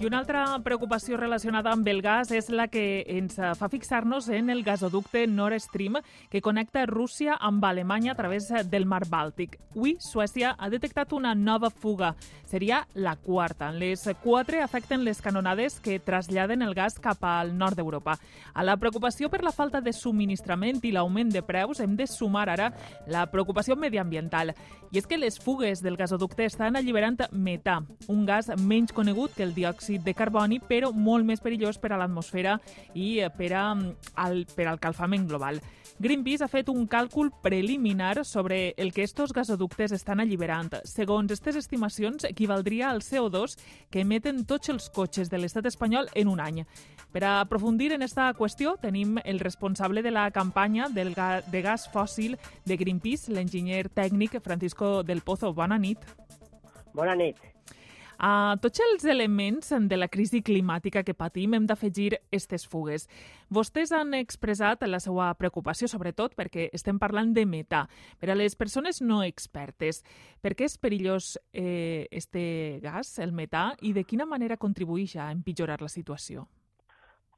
I una altra preocupació relacionada amb el gas és la que ens fa fixar-nos en el gasoducte Nord Stream que connecta Rússia amb Alemanya a través del mar Bàltic. Avui, Suècia ha detectat una nova fuga. Seria la quarta. Les quatre afecten les canonades que traslladen el gas cap al nord d'Europa. A la preocupació per la falta de subministrament i l'augment de preus hem de sumar ara la preocupació mediambiental. I és que les fugues del gasoducte estan alliberant metà, un gas menys conegut que el diòxid diòxid de carboni, però molt més perillós per a l'atmosfera i eh, per, a, al, per al calfament global. Greenpeace ha fet un càlcul preliminar sobre el que estos gasoductes estan alliberant. Segons aquestes estimacions, equivaldria al CO2 que emeten tots els cotxes de l'estat espanyol en un any. Per a aprofundir en esta qüestió, tenim el responsable de la campanya del ga de gas fòssil de Greenpeace, l'enginyer tècnic Francisco del Pozo. Bona nit. Bona nit. A tots els elements de la crisi climàtica que patim hem d'afegir aquestes fugues. Vostès han expressat la seva preocupació, sobretot perquè estem parlant de metà. Per a les persones no expertes, per què és perillós eh, este gas, el metà, i de quina manera contribueix a empitjorar la situació?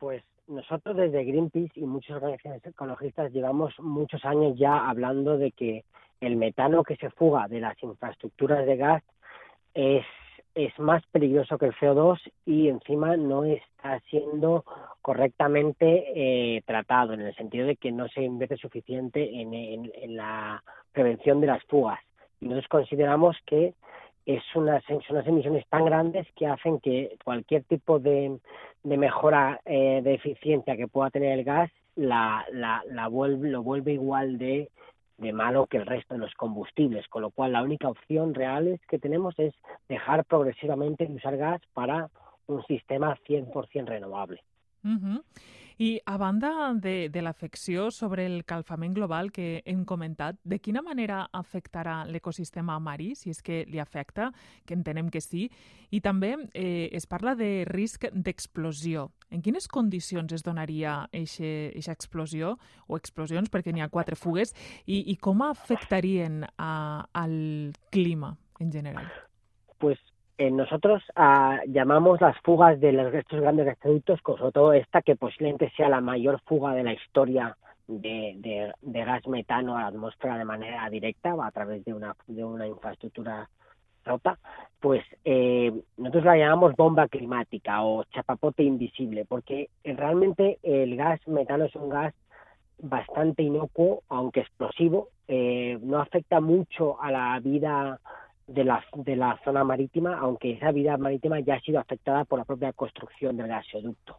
Pues nosotros desde Greenpeace y muchas organizaciones ecologistas llevamos muchos años ya hablando de que el metano que se fuga de las infraestructuras de gas es es más peligroso que el CO2 y encima no está siendo correctamente eh, tratado, en el sentido de que no se invierte suficiente en, en, la prevención de las fugas. Y nosotros consideramos que es unas, son unas emisiones tan grandes que hacen que cualquier tipo de, de mejora eh, de eficiencia que pueda tener el gas la, la, la vuelve, lo vuelve igual de de malo que el resto de los combustibles, con lo cual la única opción real es que tenemos es dejar progresivamente de usar gas para un sistema 100% renovable. Uh -huh. A banda de, de l'afecció sobre el calfament global que hem comentat, de quina manera afectarà l'ecosistema marí, si és que li afecta, que entenem que sí, i també eh, es parla de risc d'explosió. En quines condicions es donaria aquesta explosió o explosions, perquè n'hi ha quatre fugues, i, i com afectarien a, al clima en general? Pues eh, nosotros ah, llamamos las fugas de los, estos grandes gasoductos, sobre todo esta que posiblemente sea la mayor fuga de la historia de, de, de, gas metano a la atmósfera de manera directa a través de una, de una infraestructura pues eh, nosotros la llamamos bomba climática o chapapote invisible, porque realmente el gas metano es un gas bastante inocuo, aunque explosivo, eh, no afecta mucho a la vida de la, de la zona marítima, aunque esa vida marítima ya ha sido afectada por la propia construcción del gasoducto.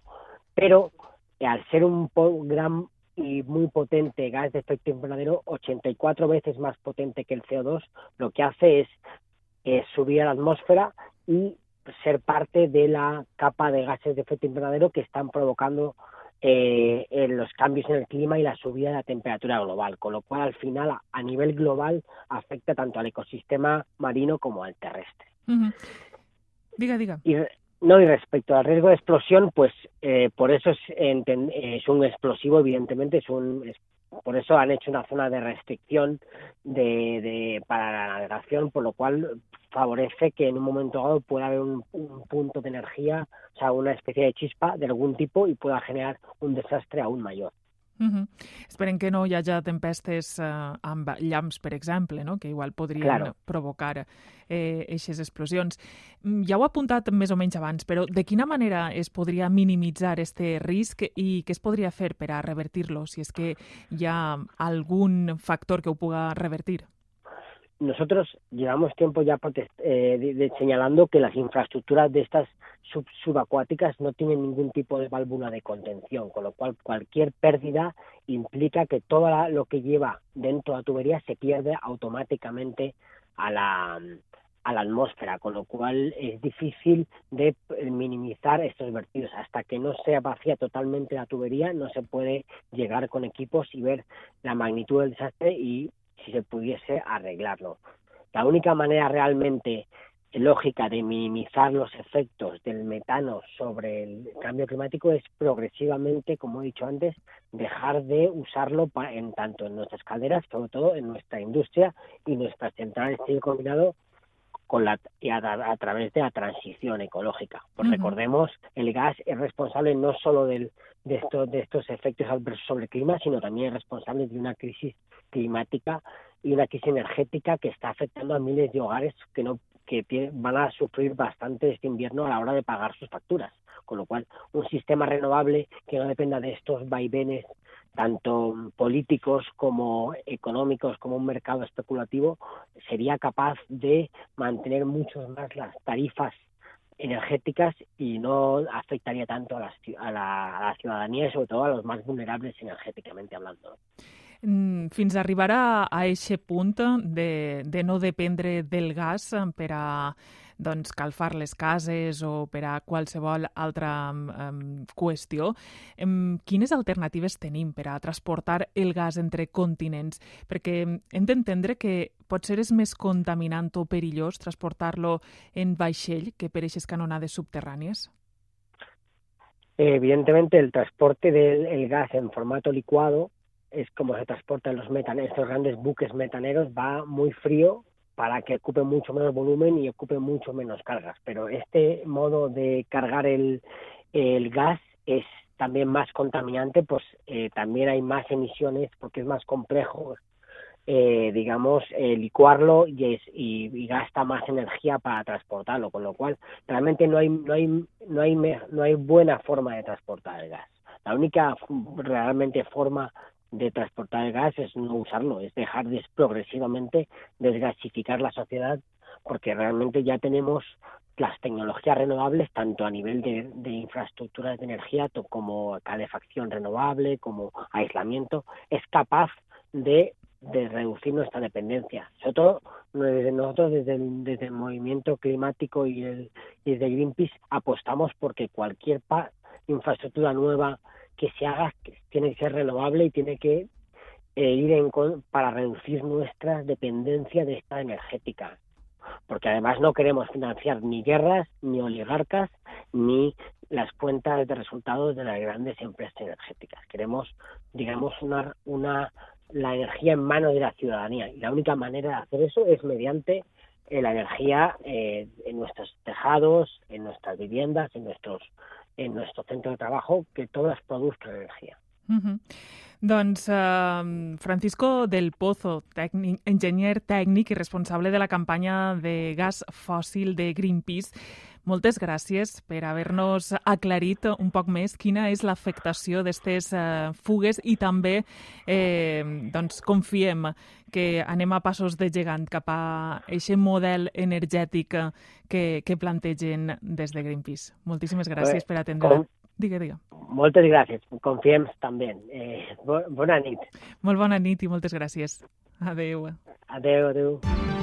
Pero eh, al ser un gran y muy potente gas de efecto invernadero, 84 veces más potente que el CO2, lo que hace es eh, subir a la atmósfera y ser parte de la capa de gases de efecto invernadero que están provocando eh, en los cambios en el clima y la subida de la temperatura global, con lo cual al final a, a nivel global afecta tanto al ecosistema marino como al terrestre. Uh -huh. Diga, diga. Y, no, y respecto al riesgo de explosión, pues eh, por eso es, un explosivo, evidentemente, es un es, por eso han hecho una zona de restricción de, de, para la navegación, por lo cual favorece que en un momento dado pueda haber un, un, punto de energía, o sea, una especie de chispa de algún tipo y pueda generar un desastre aún mayor. Uh -huh. Esperem que no hi hagi tempestes eh, amb llamps, per exemple, no? que igual podrien claro. provocar eh, eixes explosions. Ja ho ha apuntat més o menys abans, però de quina manera es podria minimitzar este risc i què es podria fer per a revertir-lo, si és que hi ha algun factor que ho puga revertir? Nosotros llevamos tiempo ya eh, señalando que las infraestructuras de estas sub, subacuáticas no tienen ningún tipo de válvula de contención, con lo cual cualquier pérdida implica que todo la, lo que lleva dentro de la tubería se pierde automáticamente a la, a la atmósfera, con lo cual es difícil de minimizar estos vertidos. Hasta que no sea vacía totalmente la tubería, no se puede llegar con equipos y ver la magnitud del desastre y si se pudiese arreglarlo. La única manera realmente lógica de minimizar los efectos del metano sobre el cambio climático es progresivamente, como he dicho antes, dejar de usarlo en tanto en nuestras calderas, sobre todo en nuestra industria y nuestras centrales de combinado con la, a, través de la transición ecológica. Pues recordemos, el gas es responsable no solo del, de, estos, de estos efectos adversos sobre el clima, sino también es responsable de una crisis climática y una crisis energética que está afectando a miles de hogares que no que van a sufrir bastante este invierno a la hora de pagar sus facturas. Con lo cual, un sistema renovable que no dependa de estos vaivenes tanto políticos como económicos como un mercado especulativo sería capaz de mantener mucho más las tarifas energéticas y no afectaría tanto a la, a la, a la ciudadanía y sobre todo a los más vulnerables energéticamente hablando. Fins a arribar a, a eixe punt de, de no dependre del gas per a doncs, calfar les cases o per a qualsevol altra um, qüestió. Um, quines alternatives tenim per a transportar el gas entre continents? Perquè hem d'entendre que potser és més contaminant o perillós transportar-lo en vaixell que per aquestes canonades subterrànies? Evidentemente, el transporte del gas en formato licuado es como se transportan los metaneros, estos grandes buques metaneros, va muy frío para que ocupe mucho menos volumen y ocupe mucho menos cargas. Pero este modo de cargar el, el gas es también más contaminante, pues eh, también hay más emisiones porque es más complejo, eh, digamos, eh, licuarlo y, es, y, y, gasta más energía para transportarlo, con lo cual realmente no hay, no hay, no hay, no hay buena forma de transportar el gas. La única realmente forma de transportar el gas es no usarlo, es dejar de, progresivamente desgasificar la sociedad porque realmente ya tenemos las tecnologías renovables tanto a nivel de, de infraestructuras de energía como calefacción renovable, como aislamiento, es capaz de, de reducir nuestra dependencia. Sobre todo desde nosotros, desde el, movimiento climático y, el, y desde Greenpeace, apostamos porque cualquier infraestructura nueva que se haga tiene que ser renovable y tiene que eh, ir en para reducir nuestra dependencia de esta energética. Porque además no queremos financiar ni guerras ni oligarcas ni las cuentas de resultados de las grandes empresas energéticas. Queremos digamos una una la energía en manos de la ciudadanía. Y la única manera de hacer eso es mediante eh, la energía eh, en nuestros tejados en nuestras viviendas en nuestros en nuestro centro de trabajo que todas produzcan energía. Uh -huh. Doncs uh, Francisco del Pozo, tècnic, enginyer tècnic i responsable de la campanya de gas fòssil de Greenpeace, moltes gràcies per haver-nos aclarit un poc més quina és l'afectació d'aquestes uh, fugues i també eh, doncs, confiem que anem a passos de gegant cap a aquest model energètic que, que plantegen des de Greenpeace. Moltíssimes gràcies per atendre. Com, Digue, digue. Moltes gràcies. Confiem també. Eh, bona nit. Molt bona nit i moltes gràcies. Adeu. Adeu, adeu.